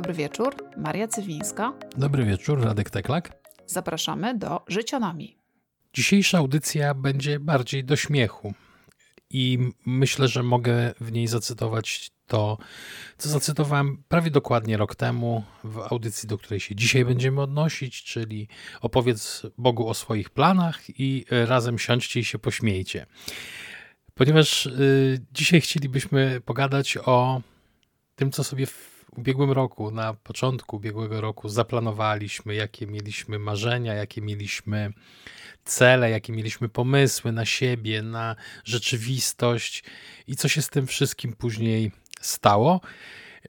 dobry wieczór. Maria Cywińska. Dobry wieczór, Radek Teklak. Zapraszamy do Życionami. Dzisiejsza audycja będzie bardziej do śmiechu i myślę, że mogę w niej zacytować to, co zacytowałem prawie dokładnie rok temu w audycji, do której się dzisiaj będziemy odnosić, czyli opowiedz Bogu o swoich planach i razem siądźcie i się pośmiejcie. Ponieważ y, dzisiaj chcielibyśmy pogadać o tym, co sobie ubiegłym roku, na początku ubiegłego roku zaplanowaliśmy, jakie mieliśmy marzenia, jakie mieliśmy cele, jakie mieliśmy pomysły na siebie, na rzeczywistość i co się z tym wszystkim później stało.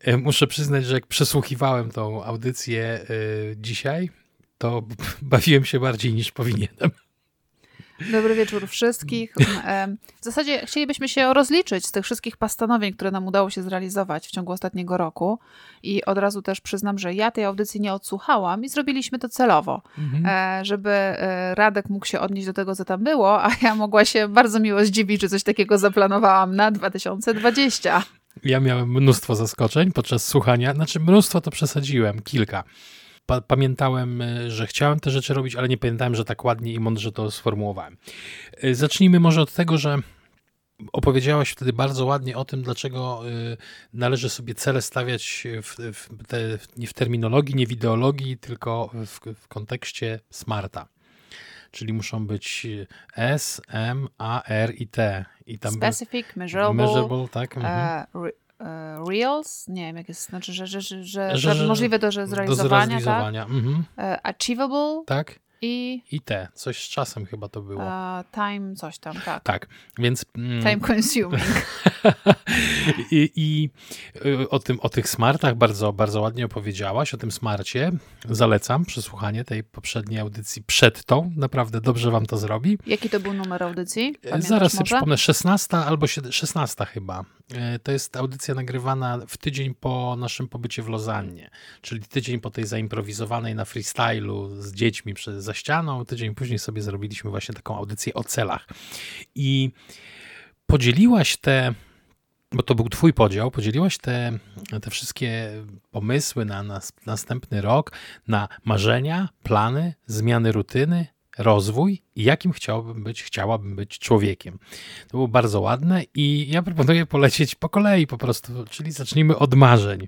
E, muszę przyznać, że jak przesłuchiwałem tą audycję y, dzisiaj, to bawiłem się bardziej niż powinienem. Dobry wieczór wszystkich. W zasadzie chcielibyśmy się rozliczyć z tych wszystkich postanowień, które nam udało się zrealizować w ciągu ostatniego roku. I od razu też przyznam, że ja tej audycji nie odsłuchałam i zrobiliśmy to celowo, mhm. E, żeby e, Radek mógł się odnieść do tego, co tam było, a ja mogła się bardzo miło zdziwić, że coś takiego zaplanowałam na 2020. Ja miałem mnóstwo zaskoczeń podczas słuchania, znaczy mnóstwo to przesadziłem, kilka pa pamiętałem, e, że chciałem te rzeczy robić, ale nie pamiętałem, że tak ładnie i mądrze to sformułowałem. E, zacznijmy może od tego, że opowiedziałaś wtedy bardzo ładnie o tym, dlaczego e, należy sobie cele stawiać w, w te, nie w terminologii, nie w ideologii, tylko w, w kontekście smarta. Czyli muszą być S, M, A, R i T. I tam Specific, measurable, measurable tak? Mhm. Uh, Reels, nie wiem jak jest, znaczy, że, że, że, że, że możliwe do zrealizowania, do zrealizowania. Tak? Mhm. E, achievable. Tak. I, I te, coś z czasem chyba to było. Uh, time, coś tam, tak. Tak, więc. Mm, time consuming. I, I, y, o, tym, o tych smartach bardzo, bardzo ładnie opowiedziałaś, o tym smarcie. Zalecam przesłuchanie tej poprzedniej audycji przed tą. Naprawdę dobrze wam to zrobi. Jaki to był numer audycji? Pamiętasz Zaraz sobie przypomnę, 16 albo 16 chyba. E, to jest audycja nagrywana w tydzień po naszym pobycie w Lozannie, czyli tydzień po tej zaimprowizowanej na freestylu z dziećmi za ścianą. Tydzień później sobie zrobiliśmy właśnie taką audycję o celach. I podzieliłaś te bo to był twój podział, podzieliłaś te, te wszystkie pomysły na, na następny rok na marzenia, plany, zmiany rutyny, rozwój i jakim chciałbym być, chciałabym być człowiekiem. To było bardzo ładne i ja proponuję polecieć po kolei po prostu, czyli zacznijmy od marzeń.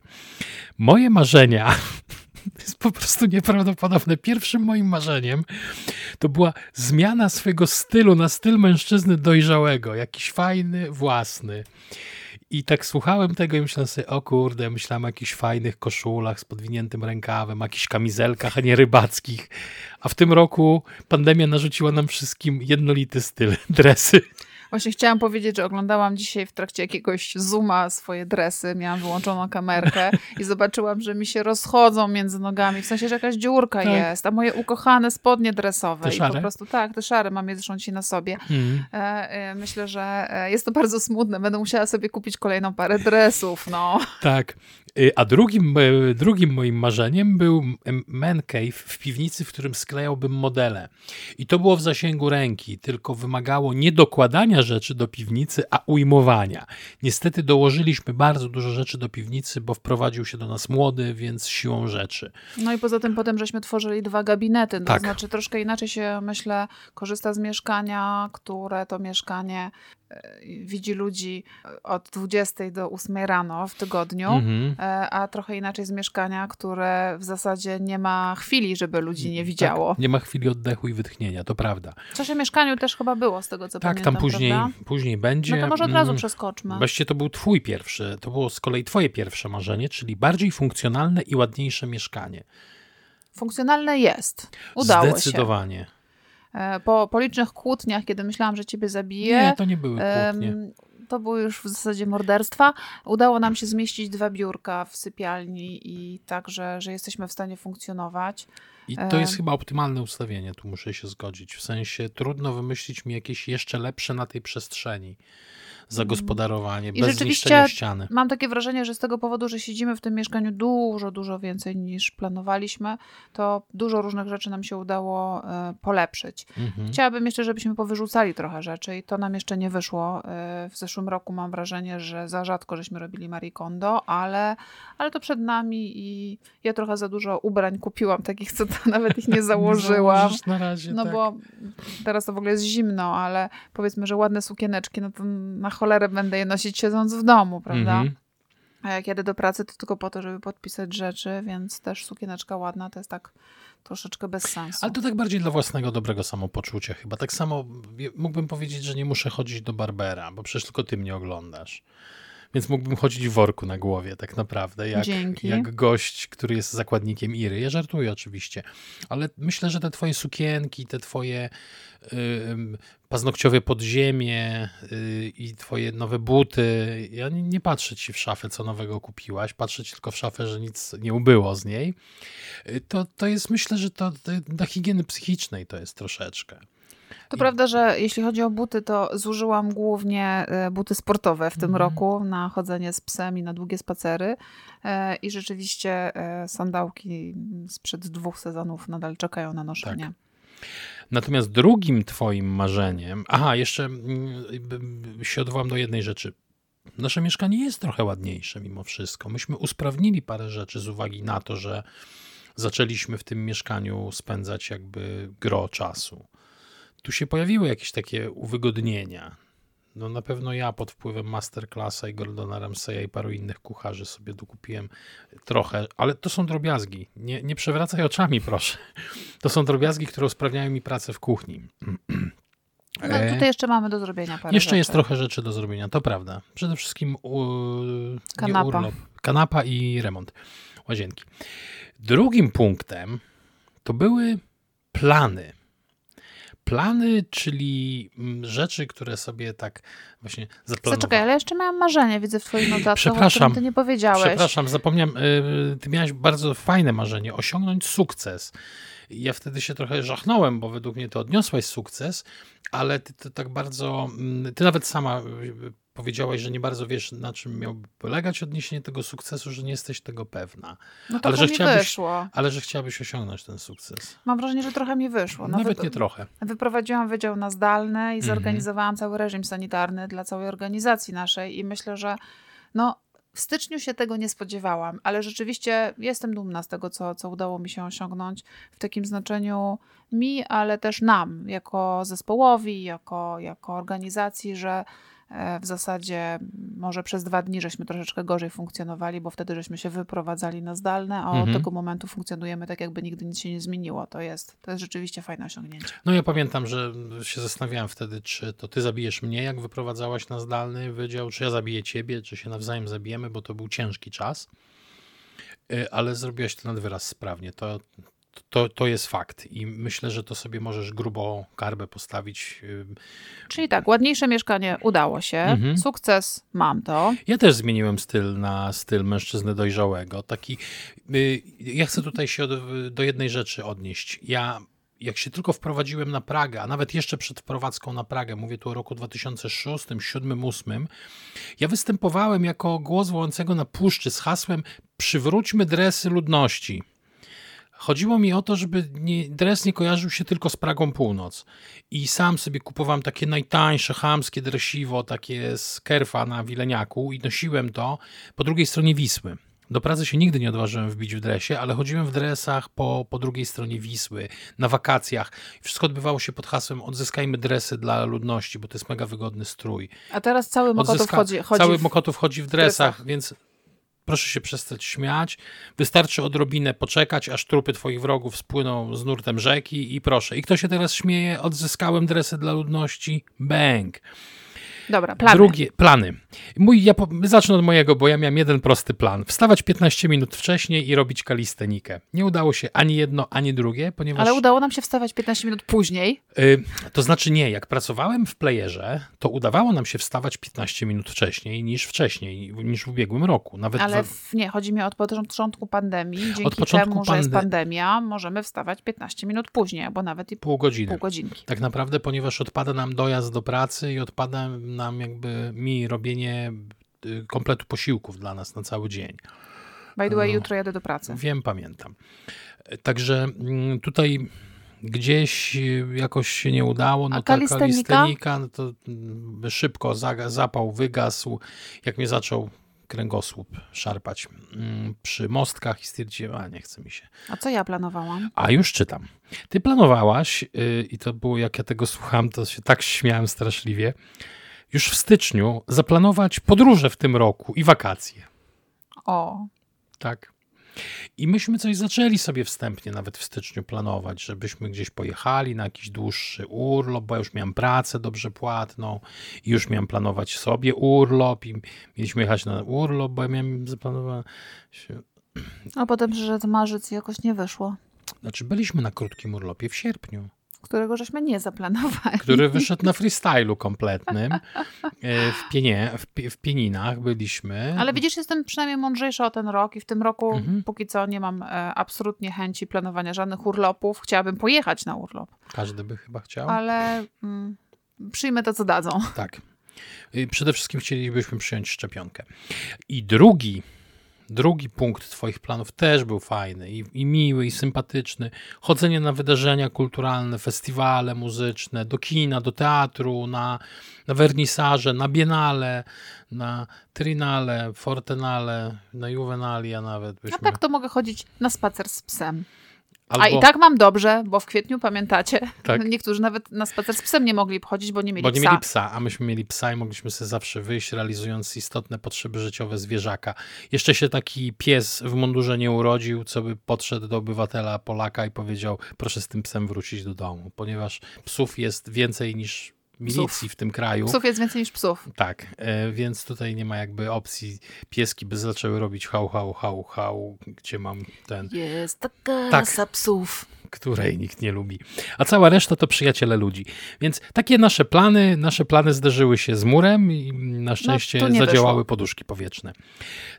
Moje marzenia to jest po prostu nieprawdopodobne. Pierwszym moim marzeniem to była zmiana swojego stylu na styl mężczyzny dojrzałego, jakiś fajny, własny. I tak słuchałem tego i myślałem sobie, o kurde, myślałem o jakichś fajnych koszulach z podwiniętym rękawem, jakichś kamizelkach, a nie rybackich. A w tym roku pandemia narzuciła nam wszystkim jednolity styl, dresy. Właśnie chciałam powiedzieć, że oglądałam dzisiaj w trakcie jakiegoś zooma swoje dresy, miałam wyłączoną kamerkę i zobaczyłam, że mi się rozchodzą między nogami, w sensie, że jakaś dziurka tak. jest, a moje ukochane spodnie dresowe te i po prostu tak, te szare mam je zresztą na sobie. Mm. E, e, myślę, że e, jest to bardzo smutne, będę musiała sobie kupić kolejną parę dresów, no. Tak, a drugim, e, drugim moim marzeniem był man cave w piwnicy, w którym sklejałbym modele. I to było w zasięgu ręki, tylko wymagało nie dokładania rzeczy do piwnicy, a ujmowania. Niestety dołożyliśmy bardzo dużo rzeczy do piwnicy, bo wprowadził się do nas młody, więc siłą rzeczy. No i poza tym potem żeśmy tworzyli dwa gabinety, to tak. znaczy troszkę inaczej się, myślę, korzysta z mieszkania, które to mieszkanie widzi ludzi od 20 do 8 rano w tygodniu, mhm. E, a trochę inaczej z mieszkania, które w zasadzie nie ma chwili, żeby ludzi nie tak, widziało. Tak, nie ma chwili oddechu i wytchnienia, to prawda. Coś o mieszkaniu też chyba było, z tego co tak, pamiętam. Tak, tam później, później będzie. No to może od razu mm, przeskoczmy. Właściwie to był twój pierwszy, to było z kolei twoje pierwsze marzenie, czyli bardziej funkcjonalne i ładniejsze mieszkanie. Funkcjonalne jest. Udało Zdecydowanie. się. Zdecydowanie. E, po, po licznych kłótniach, kiedy myślałam, że ciebie zabiję. Nie, to nie były kłótnie. To były już w zasadzie morderstwa. Udało nam się zmieścić dwa biurka w sypialni i także, że jesteśmy w stanie funkcjonować. I to jest chyba optymalne ustawienie, tu muszę się zgodzić. W sensie trudno wymyślić mi jakieś jeszcze lepsze na tej przestrzeni. zagospodarowanie, I bez zniszczenia ściany. Mam takie wrażenie, że z tego powodu, że siedzimy w tym mieszkaniu dużo, dużo więcej niż planowaliśmy, to dużo różnych rzeczy nam się udało e, polepszyć. Mhm. Chciałabym jeszcze, żebyśmy powyrzucali trochę rzeczy i to nam jeszcze nie wyszło. E, w zeszłym roku mam wrażenie, że za rzadko żeśmy robili Marie Kondo, ale, ale to przed nami i ja trochę za dużo ubrań kupiłam, takich, co to nawet ich nie założyłam. na razie, no tak. bo teraz to w ogóle jest zimno, ale powiedzmy, że ładne sukieneczki, no to na cholerę będę je nosić siedząc w domu, prawda? Mhm. A jak jadę do pracy, to tylko po to, żeby podpisać rzeczy, więc też sukieneczka ładna to jest tak troszeczkę bez sensu. Ale to tak bardziej dla własnego dobrego samopoczucia chyba. Tak samo mógłbym powiedzieć, że nie muszę chodzić do Barbera, bo przecież tylko ty mnie oglądasz. Więc mógłbym chodzić w worku na głowie, tak naprawdę, jak, jak gość, który jest zakładnikiem Iry. Ja żartuję oczywiście, ale myślę, że te twoje sukienki, te twoje y, paznokciowe podziemie y, i twoje nowe buty, ja nie, nie, patrzę ci w szafę, co nowego kupiłaś, patrzę ci tylko w szafę, że nic nie ubyło z niej. Y, to, to jest, myślę, że to, to dla higieny psychicznej to jest troszeczkę. To I... prawda, że jeśli chodzi o buty, to zużyłam głównie e, buty sportowe w tym mm. roku na chodzenie z psem i na długie spacery. E, I rzeczywiście e, sandałki sprzed dwóch sezonów nadal czekają na noszenie. Tak. Natomiast drugim twoim marzeniem, aha, jeszcze mm, się odwołam do jednej rzeczy. Nasze mieszkanie jest trochę ładniejsze mimo wszystko. Myśmy usprawnili parę rzeczy z uwagi na to, że zaczęliśmy w tym mieszkaniu spędzać jakby gro czasu tu się pojawiły jakieś takie uwygodnienia. No na pewno ja pod wpływem Masterclassa i Gordona Ramsaya i paru innych kucharzy sobie dokupiłem trochę, ale to są drobiazgi. Nie, nie przewracaj oczami, proszę. To są drobiazgi, które usprawniają mi pracę w kuchni. No tutaj jeszcze mamy do zrobienia parę Jeszcze rzeczy. jest trochę rzeczy do zrobienia, to prawda. Przede wszystkim u, kanapa. urlop. Kanapa i remont łazienki. Drugim punktem to były plany plany, czyli mm, rzeczy, które sobie tak właśnie zaplanowałem. Zaczekaj, ale jeszcze miałam marzenie, widzę w twoim notatkach, przepraszam, o ty nie powiedziałeś. Przepraszam, zapomniałem, y, ty miałeś bardzo fajne marzenie, osiągnąć sukces. Ja wtedy się trochę żachnąłem, bo według mnie to odniosłeś sukces, ale ty to tak bardzo, mm, ty nawet sama y, powiedziałaś, że nie bardzo wiesz, na czym miałby polegać odniesienie tego sukcesu, że nie jesteś tego pewna. No ale, że chciałabyś, wyszło. ale że chciałabyś osiągnąć ten sukces. Mam wrażenie, że trochę mi wyszło. No, Nawet wy... nie trochę. Wyprowadziłam wydział na zdalne i mhm. zorganizowałam cały reżim sanitarny dla całej organizacji naszej i myślę, że no, w styczniu się tego nie spodziewałam, ale rzeczywiście jestem dumna z tego, co, co udało mi się osiągnąć w takim znaczeniu mi, ale też nam, jako zespołowi, jako, jako organizacji, że w zasadzie może przez dwa dni żeśmy troszeczkę gorzej funkcjonowali, bo wtedy żeśmy się wyprowadzali na zdalne, a mhm. od tego momentu funkcjonujemy tak, jakby nigdy nic się nie zmieniło. To jest, to jest rzeczywiście fajne osiągnięcie. No ja pamiętam, że się zastanawiałem wtedy, czy to ty zabijesz mnie, jak wyprowadzałaś na zdalny wydział, czy ja zabiję ciebie, czy się nawzajem zabijemy, bo to był ciężki czas. E, ale zrobiłaś to nad wyraz sprawnie. To, to, to jest fakt i myślę, że to sobie możesz grubo karbę postawić. Czyli tak, ładniejsze mieszkanie udało się, mhm. sukces mam to. Ja też zmieniłem styl na styl mężczyzny dojrzałego. Taki, y, ja chcę tutaj się do jednej rzeczy odnieść. Ja jak się tylko wprowadziłem na Pragę, a nawet jeszcze przed wprowadzką na Pragę, mówię tu o roku 2006, 2007, 2008, ja występowałem jako głos wołającego na puszczy z hasłem przywróćmy dresy ludności. Chodziło mi o to, żeby nie, dres nie kojarzył się tylko z Pragą Północ. I sam sobie kupowałem takie najtańsze, chamskie dresiwo, takie z Kerfa na Wileniaku i nosiłem to po drugiej stronie Wisły. Do pracy się nigdy nie odważyłem wbić w dresie, ale chodziłem w dresach po, po drugiej stronie Wisły, na wakacjach. Wszystko odbywało się pod hasłem odzyskajmy dresy dla ludności, bo to jest mega wygodny strój. A teraz cały Mokotów Odzyska... chodzi, chodzi Cały w... Mokotów chodzi w dresach, dresach. więc Proszę się przestać śmiać. Wystarczy odrobinę poczekać, aż trupy twoich wrogów spłyną z nurtem rzeki i proszę. I kto się teraz śmieje? Odzyskałem dresy dla ludności. Bang. Dobra, plany. Drugie, plany. Mój, ja zacznę od mojego, bo ja miałem jeden prosty plan. Wstawać 15 minut wcześniej i robić kalistenikę. Nie udało się ani jedno, ani drugie, ponieważ... Ale udało nam się wstawać 15 minut później. Yy, to znaczy nie, jak pracowałem w playerze, to udawało nam się wstawać 15 minut wcześniej niż wcześniej, niż w ubiegłym roku. Nawet Ale w, nie, chodzi mi od początku pandemii. Dzięki od początku temu, że jest pandemia, możemy wstawać 15 minut później, bo nawet i pół godziny. Pół godzinki. Tak naprawdę, ponieważ odpada nam dojazd do pracy i odpada nam jakby mi robienie y, kompletu posiłków dla nas na cały dzień. By the way, No. jutro jadę do pracy. Wiem, pamiętam. Także mm, tutaj gdzieś y, jakoś się nie udało, no A kalistenika? no to mm, szybko zapał wygasł, jak mnie zaczął kręgosłup szarpać mm, przy mostkach i stwierdziłem, a nie chce mi się. A co ja planowałam? A już czytam. Ty planowałaś, yy, i to było, jak ja tego słucham, to się tak śmiałem straszliwie, już w styczniu zaplanować podróże w tym roku i wakacje. O, Tak. I myśmy coś zaczęli sobie wstępnie nawet w styczniu planować, żebyśmy gdzieś pojechali na jakiś dłuższy urlop, bo ja już miałem pracę dobrze płatną i już miałem planować sobie urlop i mieliśmy jechać na urlop, bo ja miałem zaplanowane... a potem przyszedł marzec i jakoś nie wyszło. Znaczy byliśmy na krótkim urlopie w sierpniu, Którego żeśmy nie zaplanowali. który wyszedł na freestylu kompletnym. E, W, pienie, w, w Pieninach byliśmy. Ale widzisz, jestem przynajmniej mądrzejsza o ten rok i w tym roku Mhm. póki co nie mam e, absolutnie chęci planowania żadnych urlopów. Chciałabym pojechać na urlop, Każdy by chyba chciał. ale mm, przyjmę to, co dadzą. Tak. Przede wszystkim chcielibyśmy przyjąć szczepionkę. I drugi, drugi punkt Twoich planów też był fajny i, i miły, i sympatyczny. Chodzenie na wydarzenia kulturalne, festiwale muzyczne, do kina, do teatru, na, na wernisaże, na biennale, na trinale, fortenale, na juvenalia nawet. A Byśmy, tak to mogę chodzić na spacer z psem. Albo, A i tak mam dobrze, bo w kwietniu, pamiętacie, Tak. niektórzy nawet na spacer z psem nie mogli chodzić, bo nie mieli Bo nie psa. mieli psa, a myśmy mieli psa i mogliśmy sobie zawsze wyjść, realizując istotne potrzeby życiowe zwierzaka. Jeszcze się taki pies w mundurze nie urodził, co by podszedł do obywatela Polaka i powiedział, proszę z tym psem wrócić do domu, ponieważ psów jest więcej niż milicji Psów. w tym kraju. Psów jest więcej niż psów. Tak, e, więc tutaj nie ma jakby opcji. Pieski by zaczęły robić hał, hał, hał, hał, gdzie mam ten Jest taka Tak. rasa psów. Której nikt nie lubi. A cała reszta to przyjaciele ludzi. Więc takie nasze plany, nasze plany zderzyły się z murem i na szczęście tu nie zadziałały poduszki powietrzne.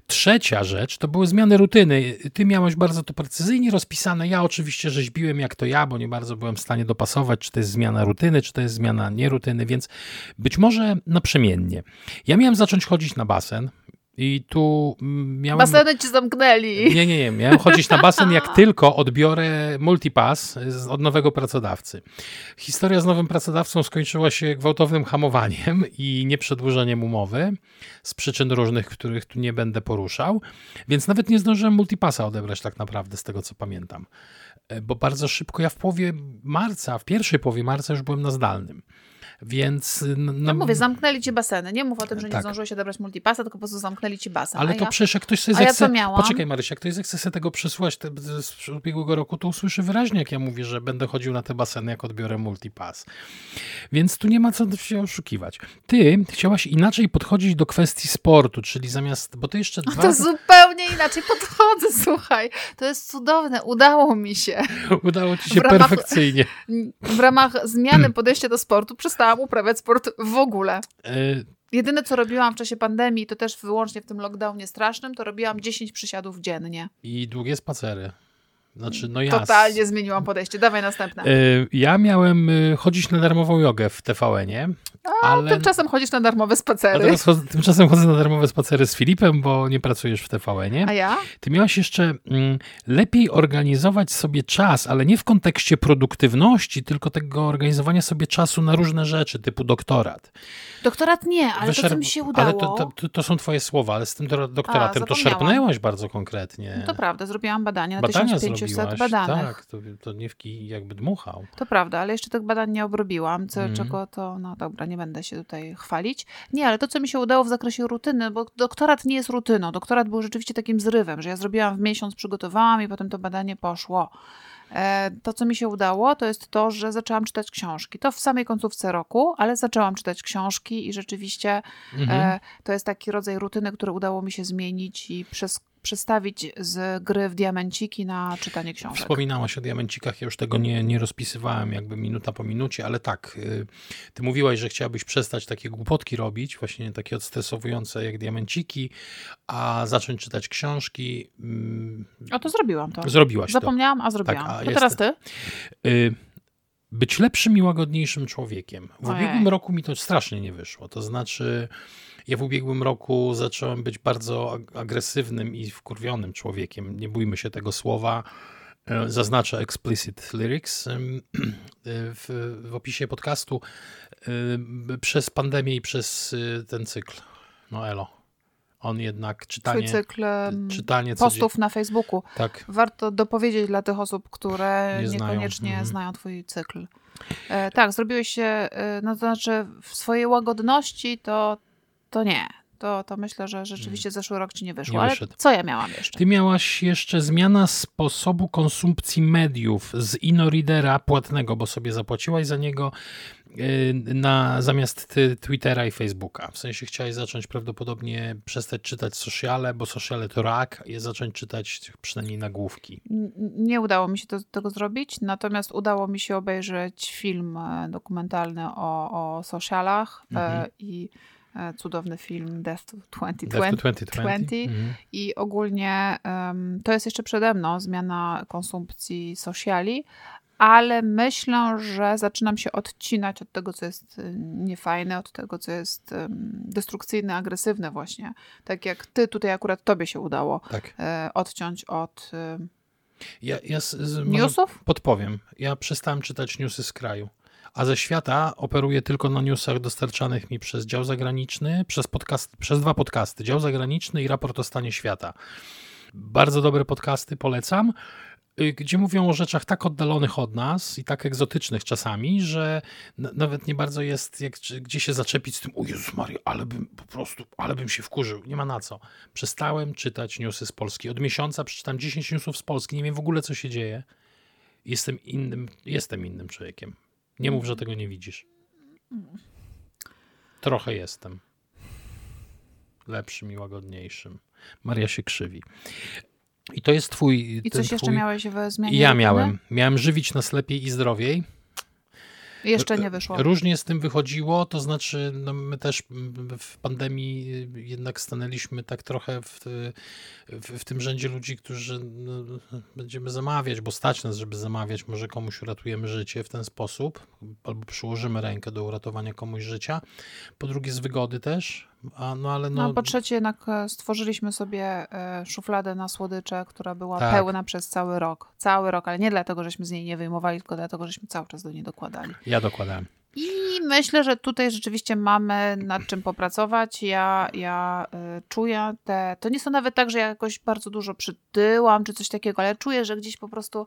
Trzecia rzecz to były zmiany rutyny. Ty miałeś bardzo to precyzyjnie rozpisane. Ja oczywiście rzeźbiłem jak to ja, bo nie bardzo byłem w stanie dopasować, czy to jest zmiana rutyny, czy to jest zmiana nierutyny, więc być może naprzemiennie. Ja miałem zacząć chodzić na basen i tu mm, miałem... Baseny ci zamknęli. Nie, nie, nie. Miałem chodzić na basen, jak tylko odbiorę multipass od nowego pracodawcy. Historia z nowym pracodawcą skończyła się gwałtownym hamowaniem i nieprzedłużeniem umowy z przyczyn różnych, których tu nie będę poruszał, więc nawet nie zdążyłem multipassa odebrać tak naprawdę, z tego co pamiętam. E, Bo bardzo szybko, ja w połowie marca, w pierwszej połowie marca już byłem na zdalnym. Więc... n- Ja n- mówię, zamknęli ci baseny. Nie mów o tym, że nie Tak. zdążyłeś odebrać multipasa, tylko po prostu zamknęli ci basen. Ale a to ja... przecież jak ktoś sobie ja zechce... miałam? Poczekaj Marysia, jak ktoś zechce sobie tego przesłać te, z ubiegłego roku, to usłyszy wyraźnie, jak ja mówię, że będę chodził na te baseny, jak odbiorę multipass. Więc tu nie ma co się oszukiwać. Ty chciałaś inaczej podchodzić do kwestii sportu, czyli zamiast... Bo ty jeszcze dwa To zupełnie inaczej podchodzę, słuchaj. To jest cudowne, udało mi się. udało ci się w ramach- perfekcyjnie. W ramach zmiany podejścia do sportu przestałam uprawiać sport w ogóle. E, Jedyne, co robiłam w czasie pandemii, to też wyłącznie w tym lockdownie strasznym, to robiłam 10 przysiadów dziennie. I długie spacery. Znaczy, no ja... Totalnie zmieniłam podejście. Dawaj następne. E, Ja miałem e, chodzić na darmową jogę w TVN-ie, A ale... tymczasem chodzisz na darmowe A spacery. teraz chodzę, tymczasem chodzę na darmowe spacery z Filipem, bo nie pracujesz w TVN-ie. A ja? Ty miałaś jeszcze mm, lepiej organizować sobie czas, ale nie w kontekście produktywności, tylko tego organizowania sobie czasu na różne rzeczy, typu doktorat. Doktorat nie, ale to, co mi się udało... Ale to, to, to, to są twoje słowa, ale z tym do- doktoratem to zapomniałam. szarpnęłaś bardzo konkretnie. No to prawda, zrobiłam badania na Badania 1500 badanych. tak, to, to nie w kij jakby dmuchał. To prawda, ale jeszcze tych badań nie obrobiłam, co, Mhm. czego to, no dobra, nie będę się tutaj chwalić. Nie, ale to, co mi się udało w zakresie rutyny, bo doktorat nie jest rutyną. Doktorat był rzeczywiście takim zrywem, że ja zrobiłam w miesiąc, przygotowałam i potem to badanie poszło. E, To, co mi się udało, to jest to, że zaczęłam czytać książki. To w samej końcówce roku, ale zaczęłam czytać książki i rzeczywiście Mhm. e, to jest taki rodzaj rutyny, który udało mi się zmienić i przez, przestawić z gry w diamenciki na czytanie książek. Wspominałaś o diamencikach, ja już tego nie, nie rozpisywałem jakby minuta po minucie, ale tak, y, ty mówiłaś, że chciałabyś przestać takie głupotki robić, właśnie takie odstresowujące jak diamenciki, a zacząć czytać książki. Mm, O, to zrobiłam to. Zrobiłaś Zapomniałam, a zrobiłam. Tak, a to teraz ty? to. Y, być lepszym i łagodniejszym człowiekiem. W Ojej. ubiegłym roku mi to strasznie nie wyszło. To znaczy, ja w ubiegłym roku zacząłem być bardzo agresywnym i wkurwionym człowiekiem. Nie bójmy się tego słowa. E, zaznaczę explicit lyrics e, w, w opisie podcastu. E, przez pandemię i przez ten cykl. No elo. On jednak czytanie, Twój cykl czytanie postów na Facebooku. Tak. Warto dopowiedzieć dla tych osób, które Nie niekoniecznie znają. znają twój cykl. E, tak, zrobiłeś się, e, no to znaczy w swojej łagodności to, to nie to, to myślę, że rzeczywiście mm. zeszły rok ci nie wyszło. Nie Ale co ja miałam jeszcze? Ty miałaś jeszcze zmiana sposobu konsumpcji mediów z InnoReadera płatnego, bo sobie zapłaciłaś za niego na, zamiast Twittera i Facebooka. W sensie chciałaś zacząć prawdopodobnie przestać czytać sociale, bo sociale to rak, i zacząć czytać przynajmniej nagłówki. Nie udało mi się to, tego zrobić, natomiast udało mi się obejrzeć film e, dokumentalny o, o socialach e, mhm. i E, cudowny film Death to 2020. Death to 2020. Mhm. I ogólnie um, to jest jeszcze przede mną zmiana konsumpcji sociali, ale myślę, że zaczynam się odcinać od tego, co jest y, niefajne, od tego, co jest destrukcyjne, agresywne właśnie. Tak jak ty, tutaj akurat tobie się udało tak. e, odciąć od ja, ja z, z, newsów? Podpowiem. Ja przestałem czytać newsy z kraju a ze świata operuję tylko na newsach dostarczanych mi przez dział zagraniczny, przez, podcast, przez dwa podcasty, dział zagraniczny i raport o stanie świata. Bardzo dobre podcasty, polecam y, gdzie mówią o rzeczach tak oddalonych od nas i tak egzotycznych czasami, że nawet nie bardzo jest jak, gdzie się zaczepić z tym, o Jezus Maria, ale bym po prostu, ale bym się wkurzył. Nie ma na co. Przestałem czytać newsy z Polski. Od miesiąca przeczytam 10 newsów z Polski, nie wiem w ogóle co się dzieje. Jestem innym, jestem innym człowiekiem. Nie mów, że tego nie widzisz. Trochę jestem. Lepszym i łagodniejszym. Maria się krzywi. I to jest twój... I coś twój... jeszcze miałeś w zmianie? Ja miałem. Miałem żywić nas lepiej i zdrowiej. Jeszcze nie wyszło. Różnie z tym wychodziło, to znaczy no my też w pandemii jednak stanęliśmy tak trochę w, w, w tym rzędzie ludzi, którzy no, będziemy zamawiać, bo stać nas, żeby zamawiać, może komuś uratujemy życie w ten sposób, albo przyłożymy rękę do uratowania komuś życia. Po drugie z wygody też, a, no, ale no... no po trzecie jednak e, stworzyliśmy sobie e, szufladę na słodycze, która była tak. pełna przez cały rok. Cały rok, ale nie dlatego, żeśmy z niej nie wyjmowali, tylko dlatego, żeśmy cały czas do niej dokładali. Ja dokładałem. I myślę, że tutaj rzeczywiście mamy nad czym popracować. Ja, ja y, czuję te. To nie są nawet tak, że ja jakoś bardzo dużo przytyłam czy coś takiego, ale czuję, że gdzieś po prostu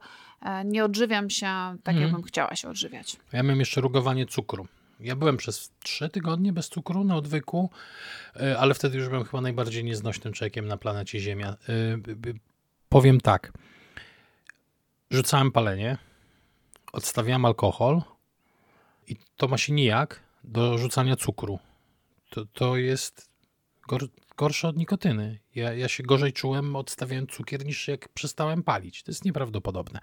nie odżywiam się tak, mm. jakbym chciała się odżywiać. Ja mam jeszcze rugowanie cukru. Ja byłem przez trzy tygodnie bez cukru na odwyku, e, ale wtedy już byłem chyba najbardziej nieznośnym człowiekiem na planecie Ziemia. E, powiem tak. Rzucałem palenie, odstawiałem alkohol i to ma się nijak do rzucania cukru. To, to jest gor, gorsze od nikotyny. Ja, ja się gorzej czułem odstawiając cukier niż jak przestałem palić. To jest nieprawdopodobne.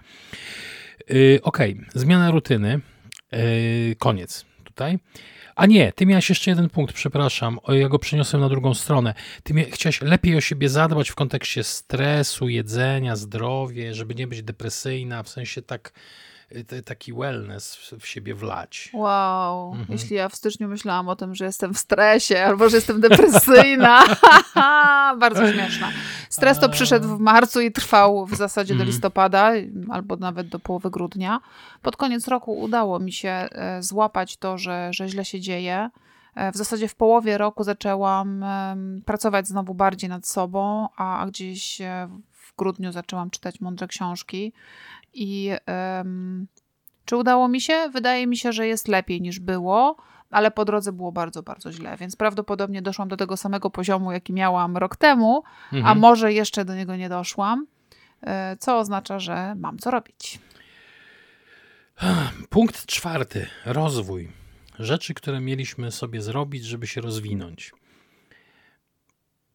Yy, Okej, okay. zmiana rutyny. Yy, koniec tutaj. A nie, ty miałeś jeszcze jeden punkt, przepraszam, ja go przeniosłem na drugą stronę. Ty chciałeś lepiej o siebie zadbać w kontekście stresu, jedzenia, zdrowie, żeby nie być depresyjna, w sensie tak taki wellness w siebie wlać. Wow, mhm. jeśli ja w styczniu myślałam o tym, że jestem w stresie albo że jestem depresyjna, bardzo śmieszna. Stres to przyszedł w marcu i trwał w zasadzie do mhm. listopada albo nawet do połowy grudnia. Pod koniec roku udało mi się e, złapać to, że, że źle się dzieje. E, w zasadzie w połowie roku zaczęłam pracować znowu bardziej nad sobą, a gdzieś e, w grudniu zaczęłam czytać mądre książki. I um, czy udało mi się? Wydaje mi się, że jest lepiej niż było, ale po drodze było bardzo, bardzo źle, więc prawdopodobnie doszłam do tego samego poziomu, jaki miałam rok temu, mhm. a może jeszcze do niego nie doszłam, e, co oznacza, że mam co robić. Punkt czwarty. Rozwój. Rzeczy, które mieliśmy sobie zrobić, żeby się rozwinąć.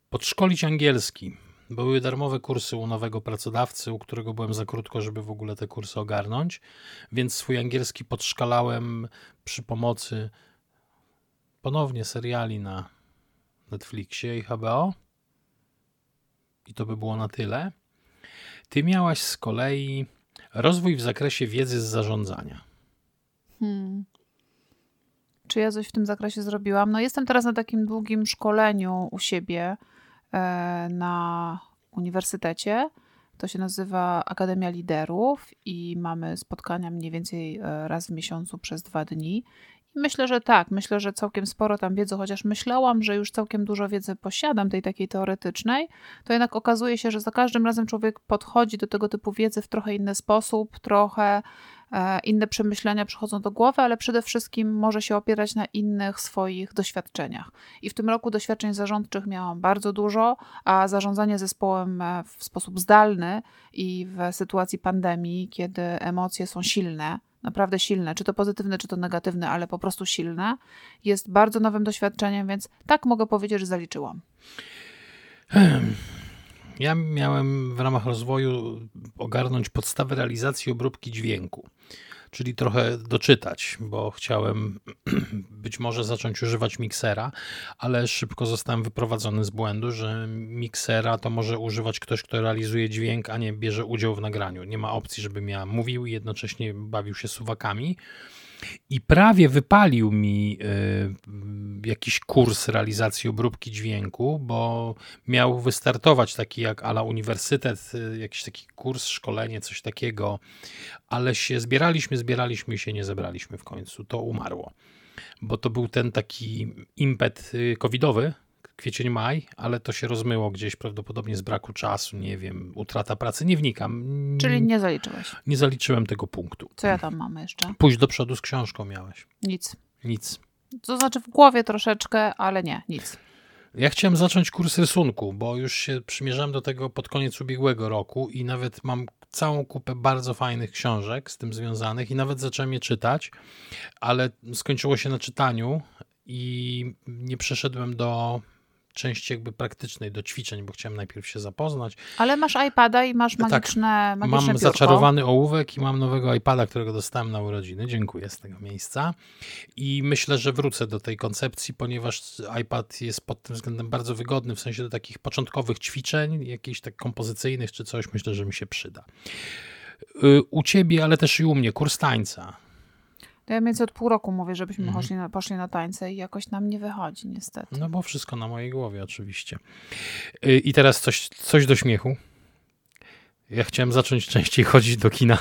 Podszkolić angielski. Były darmowe kursy u nowego pracodawcy, u którego byłem za krótko, żeby w ogóle te kursy ogarnąć, więc swój angielski podszkalałem przy pomocy ponownie seriali na Netflixie i HBO. I to by było na tyle. Ty miałaś z kolei rozwój w zakresie wiedzy z zarządzania. Hmm. Czy ja coś w tym zakresie zrobiłam? No, jestem teraz na takim długim szkoleniu u siebie na uniwersytecie. To się nazywa Akademia Liderów i mamy spotkania mniej więcej e, raz w miesiącu przez dwa dni. I myślę, że tak, myślę, że całkiem sporo tam wiedzy, chociaż myślałam, że już całkiem dużo wiedzy posiadam, tej takiej teoretycznej, to jednak okazuje się, że za każdym razem człowiek podchodzi do tego typu wiedzy w trochę inny sposób, trochę E, inne przemyślenia przychodzą do głowy, ale przede wszystkim może się opierać na innych swoich doświadczeniach. I w tym roku doświadczeń zarządczych miałam bardzo dużo, a zarządzanie zespołem e, w sposób zdalny i w sytuacji pandemii, kiedy emocje są silne, naprawdę silne, czy to pozytywne, czy to negatywne, ale po prostu silne, jest bardzo nowym doświadczeniem, więc tak mogę powiedzieć, że zaliczyłam. Ja miałem w ramach rozwoju ogarnąć podstawy realizacji obróbki dźwięku, czyli trochę doczytać, bo chciałem być może zacząć używać miksera, ale szybko zostałem wyprowadzony z błędu, że miksera to może używać ktoś, kto realizuje dźwięk, a nie bierze udział w nagraniu. Nie ma opcji, żebym ja mówił i jednocześnie bawił się suwakami. I prawie wypalił mi y, jakiś kurs realizacji obróbki dźwięku, bo miał wystartować taki jak ala uniwersytet, y, jakiś taki kurs, szkolenie, coś takiego, ale się zbieraliśmy, zbieraliśmy i się nie zebraliśmy w końcu. To umarło, bo to był ten taki impet y, covidowy, kwiecień, maj, ale to się rozmyło gdzieś prawdopodobnie z braku czasu, nie wiem, utrata pracy, nie wnikam. Czyli nie zaliczyłeś? Nie zaliczyłem tego punktu. Co ja tam mam jeszcze? Pójść do przodu z książką miałeś. Nic. Nic. To znaczy w głowie troszeczkę, ale nie, nic. Ja chciałem zacząć kurs rysunku, bo już się przymierzałem do tego pod koniec ubiegłego roku i nawet mam całą kupę bardzo fajnych książek z tym związanych i nawet zacząłem je czytać, ale skończyło się na czytaniu i nie przeszedłem do części jakby praktycznej do ćwiczeń, bo chciałem najpierw się zapoznać. Ale masz iPada i masz magiczne, tak, magiczne Mam biurko. zaczarowany ołówek i mam nowego iPada, którego dostałem na urodziny. Dziękuję z tego miejsca. I myślę, że wrócę do tej koncepcji, ponieważ iPad jest pod tym względem bardzo wygodny, w sensie do takich początkowych ćwiczeń, jakichś tak kompozycyjnych czy coś, myślę, że mi się przyda. Y, u ciebie, ale też i u mnie, kurs tańca ja mniej więcej od pół roku mówię, żebyśmy mhm. poszli, na, poszli na tańce i jakoś nam nie wychodzi niestety. No bo wszystko na mojej głowie oczywiście. Y, I teraz coś, coś do śmiechu. Ja chciałem zacząć częściej chodzić do kina.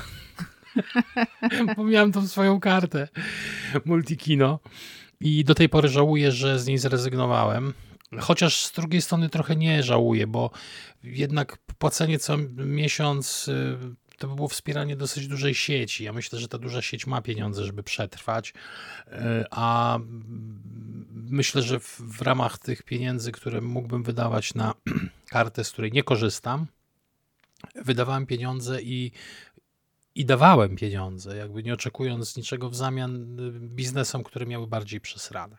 bo miałem tą swoją kartę multikino. I do tej pory żałuję, że z niej zrezygnowałem. Chociaż z drugiej strony trochę nie żałuję, bo jednak płacenie co miesiąc y, to by było wspieranie dosyć dużej sieci. Ja myślę, że ta duża sieć ma pieniądze, żeby przetrwać, e, a myślę, że w, w ramach tych pieniędzy, które mógłbym wydawać na kartę, z której nie korzystam, wydawałem pieniądze i i dawałem pieniądze, jakby nie oczekując niczego w zamian y, biznesom, które miały bardziej przesrane.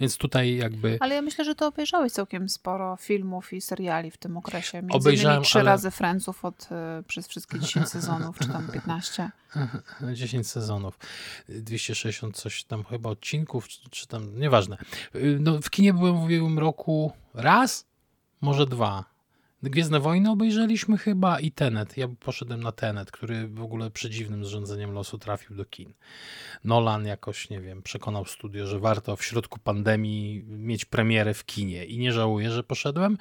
Więc tutaj jakby... Ale ja myślę, że to obejrzałeś całkiem sporo filmów i seriali w tym okresie. Między Obejrzałem, trzy ale... razy Franców od, y, przez wszystkie 10 sezonów, czy tam 15. 10 sezonów. 260 coś tam chyba odcinków, czy, czy tam, nieważne. Y, no, w kinie byłem w ubiegłym roku raz, może dwa. Gwiezdne Wojny obejrzeliśmy chyba i Tenet. Ja poszedłem na Tenet, który w ogóle przedziwnym zrządzeniem losu trafił do kin. Nolan jakoś, nie wiem, przekonał studio, że warto w środku pandemii mieć premierę w kinie i nie żałuję, że poszedłem.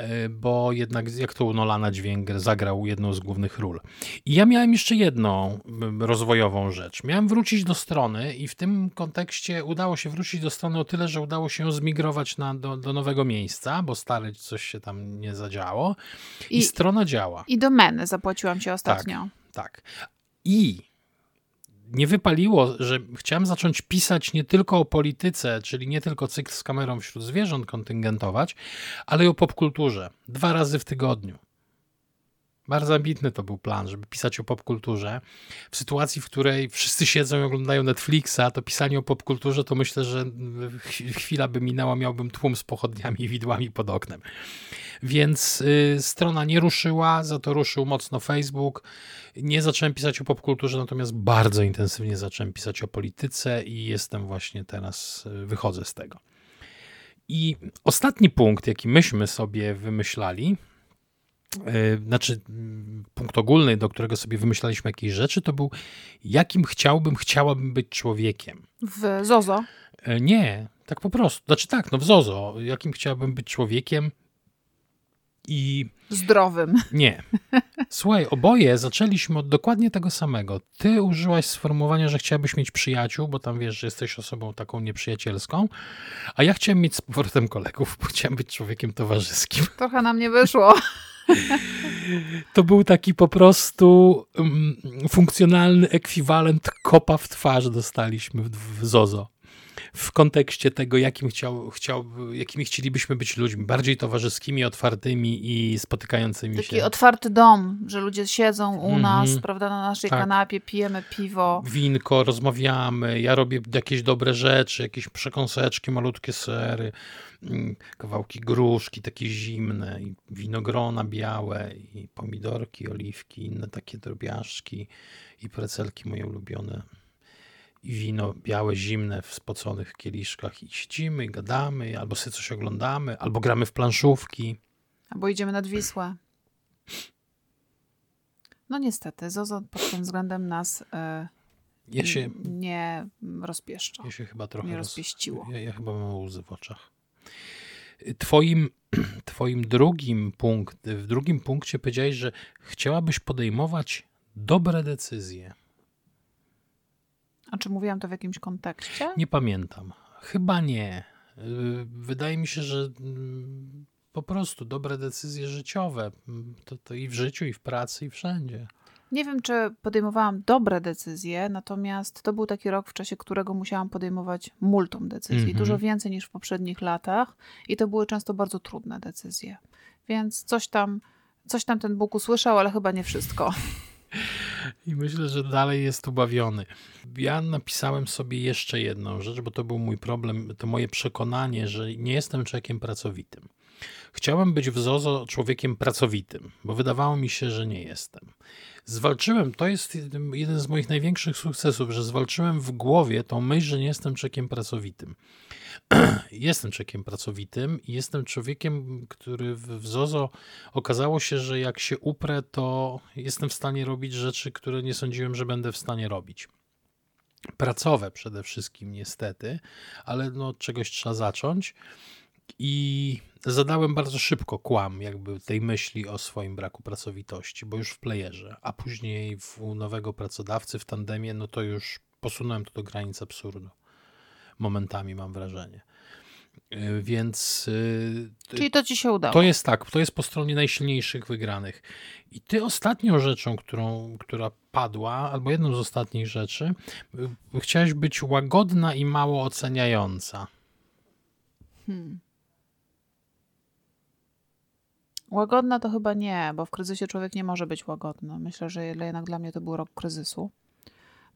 E, bo jednak jak to u Nolana dźwięk zagrał jedną z głównych ról. I ja miałem jeszcze jedną rozwojową rzecz. Miałem wrócić do strony i w tym kontekście udało się wrócić do strony o tyle, że udało się ją zmigrować na, do, do nowego miejsca, bo stary coś się tam nie zadziało i, I strona działa. I domeny zapłaciłam się ostatnio. Tak, tak. I nie wypaliło, że chciałem zacząć pisać nie tylko o polityce, czyli nie tylko cykl z kamerą wśród zwierząt kontyngentować, ale i o popkulturze. Dwa razy w tygodniu. Bardzo ambitny to był plan, żeby pisać o popkulturze. W sytuacji, w której wszyscy siedzą i oglądają Netflixa, to pisanie o popkulturze to myślę, że chwila by minęła, miałbym tłum z pochodniami i widłami pod oknem. Więc y, strona nie ruszyła, za to ruszył mocno Facebook. Nie zacząłem pisać o popkulturze, natomiast bardzo intensywnie zacząłem pisać o polityce i jestem właśnie teraz, y, wychodzę z tego. I ostatni punkt, jaki myśmy sobie wymyślali, e, znaczy mm, punkt ogólny, do którego sobie wymyślaliśmy jakieś rzeczy, to był jakim chciałbym, chciałabym być człowiekiem. W Zozo? E, nie, tak po prostu. Znaczy tak, no w Zozo. Jakim chciałbym być człowiekiem i... Zdrowym. Nie. Słuchaj, oboje zaczęliśmy od dokładnie tego samego. Ty użyłaś sformułowania, że chciałabyś mieć przyjaciół, bo tam wiesz, że jesteś osobą taką nieprzyjacielską, a ja chciałem mieć z powrotem kolegów, bo chciałem być człowiekiem towarzyskim. Trochę nam nie wyszło. To był taki po prostu um, funkcjonalny ekwiwalent kopa w twarz dostaliśmy w, w Zozo w kontekście tego, jakim chciał, chciał, jakimi chcielibyśmy być ludźmi, bardziej towarzyskimi, otwartymi i spotykającymi Taki się. Taki otwarty dom, że ludzie siedzą u mm -hmm. nas, prawda, na naszej tak. kanapie, pijemy piwo. Winko, rozmawiamy, ja robię jakieś dobre rzeczy, jakieś przekąseczki, malutkie sery, mm, kawałki gruszki takie zimne, i winogrona białe, i pomidorki, oliwki, inne takie drobiażdżki i precelki moje ulubione wino białe, zimne w spoconych kieliszkach i siedzimy, gadamy, albo sobie coś oglądamy, albo gramy w planszówki. Albo idziemy nad Wisłę. No niestety, Zozo pod tym względem nas e, ja się, nie rozpieszcza. Ja się chyba trochę nie rozpieściło. Roz, ja, ja, chyba mam łzy w oczach. Twoim, twoim drugim punkt, w drugim punkcie powiedziałeś, że chciałabyś podejmować dobre decyzje. A czy mówiłam to w jakimś kontekście? Nie pamiętam. Chyba nie. Y, wydaje mi się, że mm, po prostu dobre decyzje życiowe. Mm, to, to i w życiu, i w pracy, i wszędzie. Nie wiem, czy podejmowałam dobre decyzje, natomiast to był taki rok, w czasie którego musiałam podejmować multum decyzji, mm -hmm. dużo więcej niż w poprzednich latach, i to były często bardzo trudne decyzje. Więc coś tam, coś tam ten Bóg usłyszał, ale chyba nie wszystko. I myślę, że dalej jest ubawiony. Ja napisałem sobie jeszcze jedną rzecz, bo to był mój problem, to moje przekonanie, że nie jestem człowiekiem pracowitym. Chciałem być w Zozo człowiekiem pracowitym, bo wydawało mi się, że nie jestem. Zwalczyłem, to jest jeden z moich największych sukcesów, że zwalczyłem w głowie tą myśl, że nie jestem człowiekiem pracowitym. jestem człowiekiem pracowitym i jestem człowiekiem, który w Zozo okazało się, że jak się uprę, to jestem w stanie robić rzeczy, które nie sądziłem, że będę w stanie robić. Pracowe przede wszystkim, niestety, ale no, czegoś trzeba zacząć. I zadałem bardzo szybko kłam, jakby tej myśli o swoim braku pracowitości, bo już w playerze, a później w nowego pracodawcy w tandemie, no to już posunąłem to do granic absurdu momentami, mam wrażenie. Y, więc. Y, Czyli to ci się udało. To jest tak, to jest po stronie najsilniejszych wygranych. I ty ostatnią rzeczą, którą, która padła, albo jedną z ostatnich rzeczy, y, chciałaś być łagodna i mało oceniająca. Hmm. Łagodna to chyba nie, bo w kryzysie człowiek nie może być łagodny. Myślę, że jednak dla mnie to był rok kryzysu.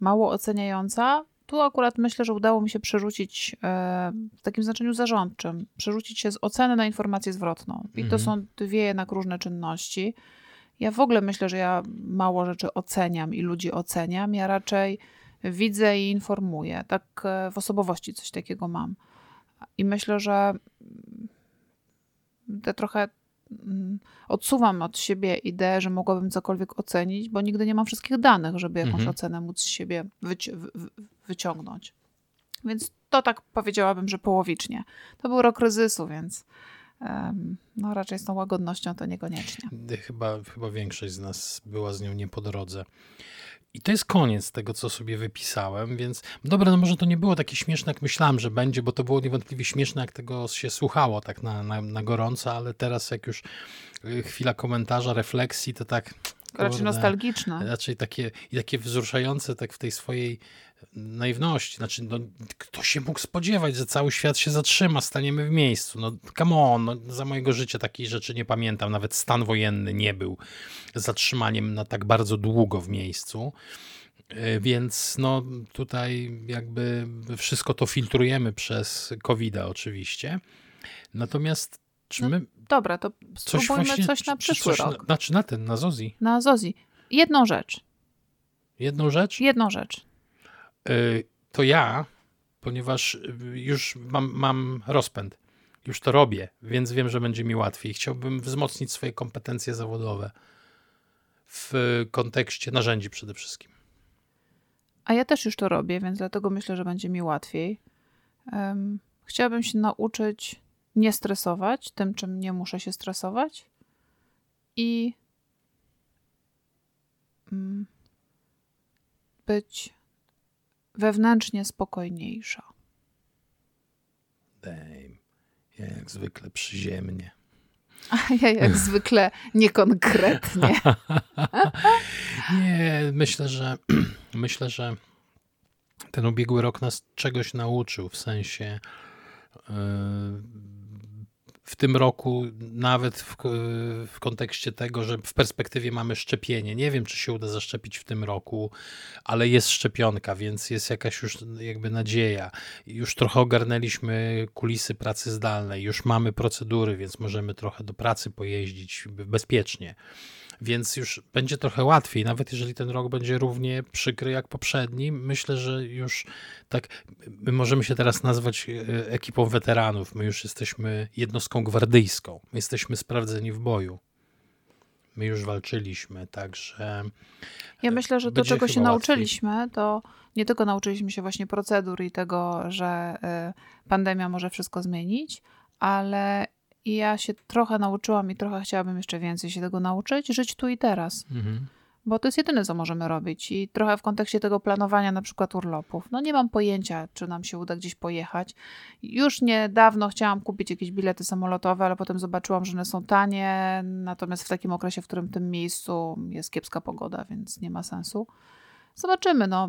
Mało oceniająca, tu akurat myślę, że udało mi się przerzucić e, w takim znaczeniu zarządczym, przerzucić się z oceny na informację zwrotną. I to mhm. są dwie jednak różne czynności. Ja w ogóle myślę, że ja mało rzeczy oceniam i ludzi oceniam. Ja raczej widzę i informuję. Tak e, w osobowości coś takiego mam. I myślę, że te trochę odsuwam od siebie ideę, że mogłabym cokolwiek ocenić, bo nigdy nie mam wszystkich danych, żeby jakąś mhm. ocenę móc z siebie wyci wyciągnąć. Więc to tak powiedziałabym, że połowicznie. To był rok kryzysu, więc no raczej z tą łagodnością to niekoniecznie. Chyba, chyba większość z nas była z nią nie po drodze. I to jest koniec tego, co sobie wypisałem, więc dobra, no może to nie było takie śmieszne, jak myślałem, że będzie, bo to było niewątpliwie śmieszne, jak tego się słuchało tak na, na, na gorąco, ale teraz jak już y, chwila komentarza, refleksji, to tak... Kurde, raczej nostalgiczne. Raczej takie, i takie wzruszające tak w tej swojej naiwności. Znaczy, no, kto się mógł spodziewać, że cały świat się zatrzyma, staniemy w miejscu. No, come on, no, za mojego życia takiej rzeczy nie pamiętam. Nawet stan wojenny nie był zatrzymaniem na tak bardzo długo w miejscu. E, więc no tutaj jakby wszystko to filtrujemy przez covid oczywiście. Natomiast czy my... No, dobra, to coś, właśnie, coś na przyszły coś, rok. Znaczy na ten, na Zozi. Na Zozi. Jedną rzecz. Jedną rzecz? Jedną rzecz. Y, to ja, ponieważ już mam, mam rozpęd Już to robię, więc wiem, że będzie mi łatwiej. Chciałbym wzmocnić swoje kompetencje zawodowe w kontekście narzędzi przede wszystkim. A ja też już to robię, więc dlatego myślę, że będzie mi łatwiej. Um, chciałabym się nauczyć nie stresować tym, czym nie muszę się stresować i um, być wewnętrznie spokojniejsza. Dame. Ja jak zwykle przyziemnie. A ja jak zwykle niekonkretnie. Nie, myślę, że myślę, że ten ubiegły rok nas czegoś nauczył, w sensie yy, w tym roku, nawet w, w, kontekście tego, że w perspektywie mamy szczepienie. Nie wiem, czy się uda zaszczepić w tym roku, ale jest szczepionka, więc jest jakaś już jakby nadzieja. Już trochę ogarnęliśmy kulisy pracy zdalnej, już mamy procedury, więc możemy trochę do pracy pojeździć bezpiecznie więc już będzie trochę łatwiej, nawet jeżeli ten rok będzie równie przykry jak poprzedni. Myślę, że już tak, my możemy się teraz nazwać e, ekipą weteranów, my już jesteśmy jednostką gwardyjską, my jesteśmy sprawdzeni w boju. My już walczyliśmy, także. Ja myślę, że to, czego się nauczyliśmy, to nie tylko nauczyliśmy się właśnie procedur i tego, że e, pandemia może wszystko zmienić, ale i ja się trochę nauczyłam i trochę chciałabym jeszcze więcej się tego nauczyć, żyć tu i teraz. Mhm. Bo to jest jedyne, co możemy robić. I trochę w kontekście tego planowania na przykład urlopów. No nie mam pojęcia, czy nam się uda gdzieś pojechać. Już niedawno chciałam kupić jakieś bilety samolotowe, ale potem zobaczyłam, że one są tanie. Natomiast w takim okresie, w którym w tym miejscu jest kiepska pogoda, więc nie ma sensu. Zobaczymy. No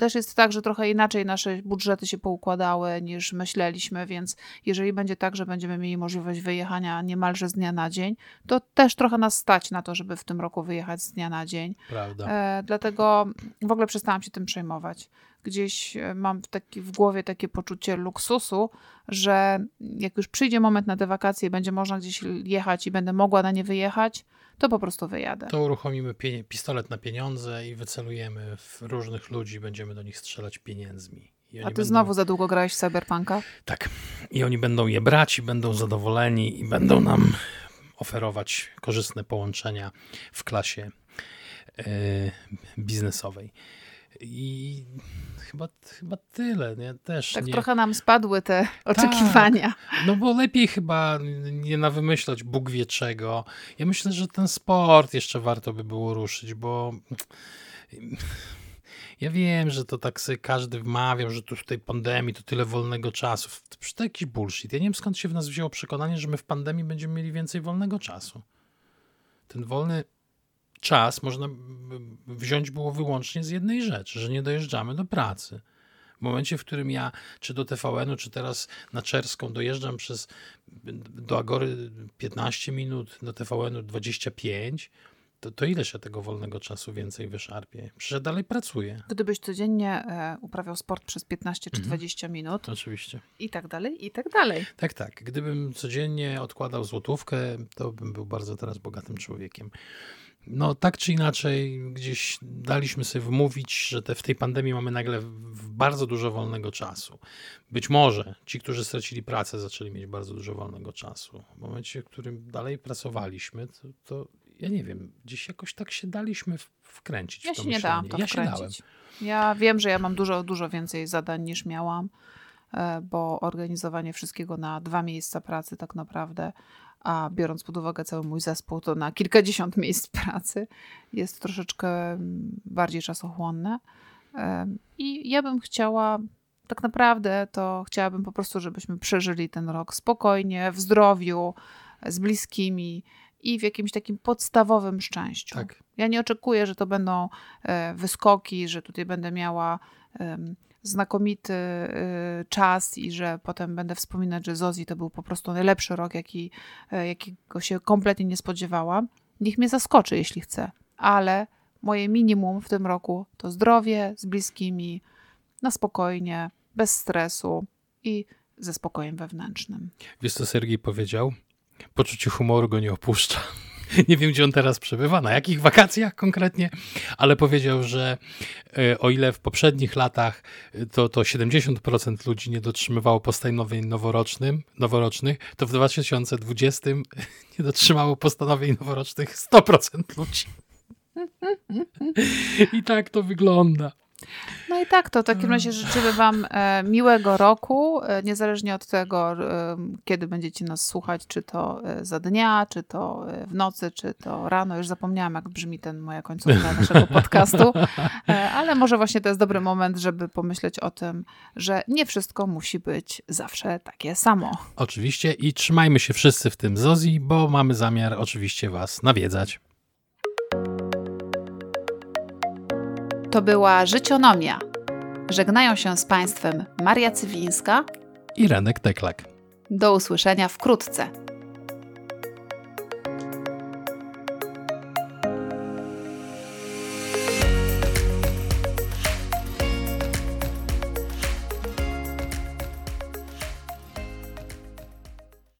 też jest tak, że trochę inaczej nasze budżety się poukładały niż myśleliśmy, więc jeżeli będzie tak, że będziemy mieli możliwość wyjechania niemalże z dnia na dzień, to też trochę nas stać na to, żeby w tym roku wyjechać z dnia na dzień. Prawda. E, dlatego w ogóle przestałam się tym przejmować. Gdzieś e, mam w, taki, w głowie takie poczucie luksusu, że jak już przyjdzie moment na te wakacje, będzie można gdzieś jechać i będę mogła na nie wyjechać, to po prostu wyjadę. To uruchomimy pistolet na pieniądze i wycelujemy w różnych ludzi, będziemy do nich strzelać pieniędzmi. A ty będą... znowu za długo grałeś w Cyberpunka? Tak. I oni będą je brać i będą zadowoleni i będą nam oferować korzystne połączenia w klasie yy, biznesowej. I chyba, chyba tyle, nie? Też tak nie... trochę nam spadły te tak, oczekiwania. no bo lepiej chyba nie nawymyślać Bóg wie czego. Ja myślę, że ten sport jeszcze warto by było ruszyć, bo ja wiem, że to tak sobie każdy wmawiał, że tu w tej pandemii to tyle wolnego czasu. To jakiś bullshit. Ja nie wiem skąd się w nas wzięło przekonanie, że my w pandemii będziemy mieli więcej wolnego czasu. Ten wolny czas można wziąć było wyłącznie z jednej rzeczy, że nie dojeżdżamy do pracy. W momencie, w którym ja czy do TVN-u, czy teraz na Czerską dojeżdżam przez do Agory 15 minut, do TVN-u 25, to, to ile się tego wolnego czasu więcej wyszarpie? Przecież dalej pracuję. Gdybyś codziennie e, uprawiał sport przez 15 czy mhm. 20 minut. Oczywiście. I tak dalej, i tak dalej. Tak, tak. Gdybym codziennie odkładał złotówkę, to bym był bardzo teraz bogatym człowiekiem no tak czy inaczej gdzieś daliśmy sobie wmówić, że te, w tej pandemii mamy nagle bardzo dużo wolnego czasu. Być może ci, którzy stracili pracę, zaczęli mieć bardzo dużo wolnego czasu. W momencie, w którym dalej pracowaliśmy, to, to ja nie wiem, gdzieś jakoś tak się daliśmy wkręcić ja w to się nie dałam to ja wkręcić. się dałem. Ja wiem, że ja mam dużo, dużo więcej zadań niż miałam, e, bo organizowanie wszystkiego na dwa miejsca pracy tak naprawdę a biorąc pod uwagę cały mój zespół, to na kilkadziesiąt miejsc pracy jest troszeczkę mm, bardziej czasochłonne. I ja bym chciała, tak naprawdę, to chciałabym po prostu, żebyśmy przeżyli ten rok spokojnie, w zdrowiu, z bliskimi i w jakimś takim podstawowym szczęściu. Tak. Ja nie oczekuję, że to będą e, wyskoki, że tutaj będę miała znakomity y, czas i że potem będę wspominać, że Zozi to był po prostu najlepszy rok, jaki, e, jakiego się kompletnie nie spodziewałam. Niech mnie zaskoczy, jeśli chce, ale moje minimum w tym roku to zdrowie z bliskimi, na spokojnie, bez stresu i ze spokojem wewnętrznym. Wiesz, co Sergiej powiedział? Poczucie humoru go nie opuszcza. nie wiem, gdzie on teraz przebywa, na jakich wakacjach konkretnie, ale powiedział, że e, o ile w poprzednich latach e, to, to 70% ludzi nie dotrzymywało postanowień noworocznym, noworocznych, to w 2020 nie dotrzymało postanowień noworocznych 100% ludzi. I tak to wygląda. No i tak, to w takim razie życzymy Wam e, miłego roku, e, niezależnie od tego, e, kiedy będziecie nas słuchać, czy to za dnia, czy to w nocy, czy to rano. Już zapomniałam, jak brzmi ten moja końcówka naszego podcastu, ale może właśnie to jest dobry moment, żeby pomyśleć o tym, że nie wszystko musi być zawsze takie samo. Oczywiście i trzymajmy się wszyscy w tym Zozi, bo mamy zamiar oczywiście Was nawiedzać. To była Życionomia. Żegnają się z Państwem Maria Cywińska i Renek Teklak. Do usłyszenia wkrótce.